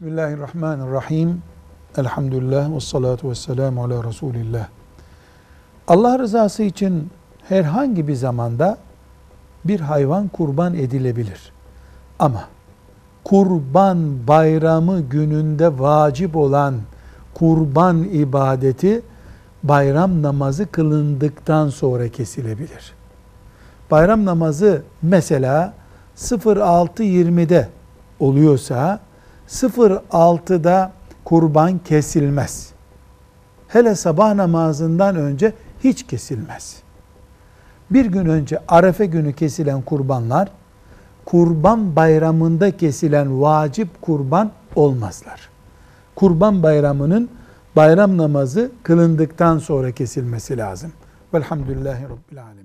Bismillahirrahmanirrahim. Elhamdülillah ve salatu ve selamu ala Resulillah. Allah rızası için herhangi bir zamanda bir hayvan kurban edilebilir. Ama kurban bayramı gününde vacip olan kurban ibadeti bayram namazı kılındıktan sonra kesilebilir. Bayram namazı mesela 06.20'de oluyorsa 06'da kurban kesilmez. Hele sabah namazından önce hiç kesilmez. Bir gün önce Arefe günü kesilen kurbanlar kurban bayramında kesilen vacip kurban olmazlar. Kurban bayramının bayram namazı kılındıktan sonra kesilmesi lazım. Velhamdülillahi Rabbil Alemin.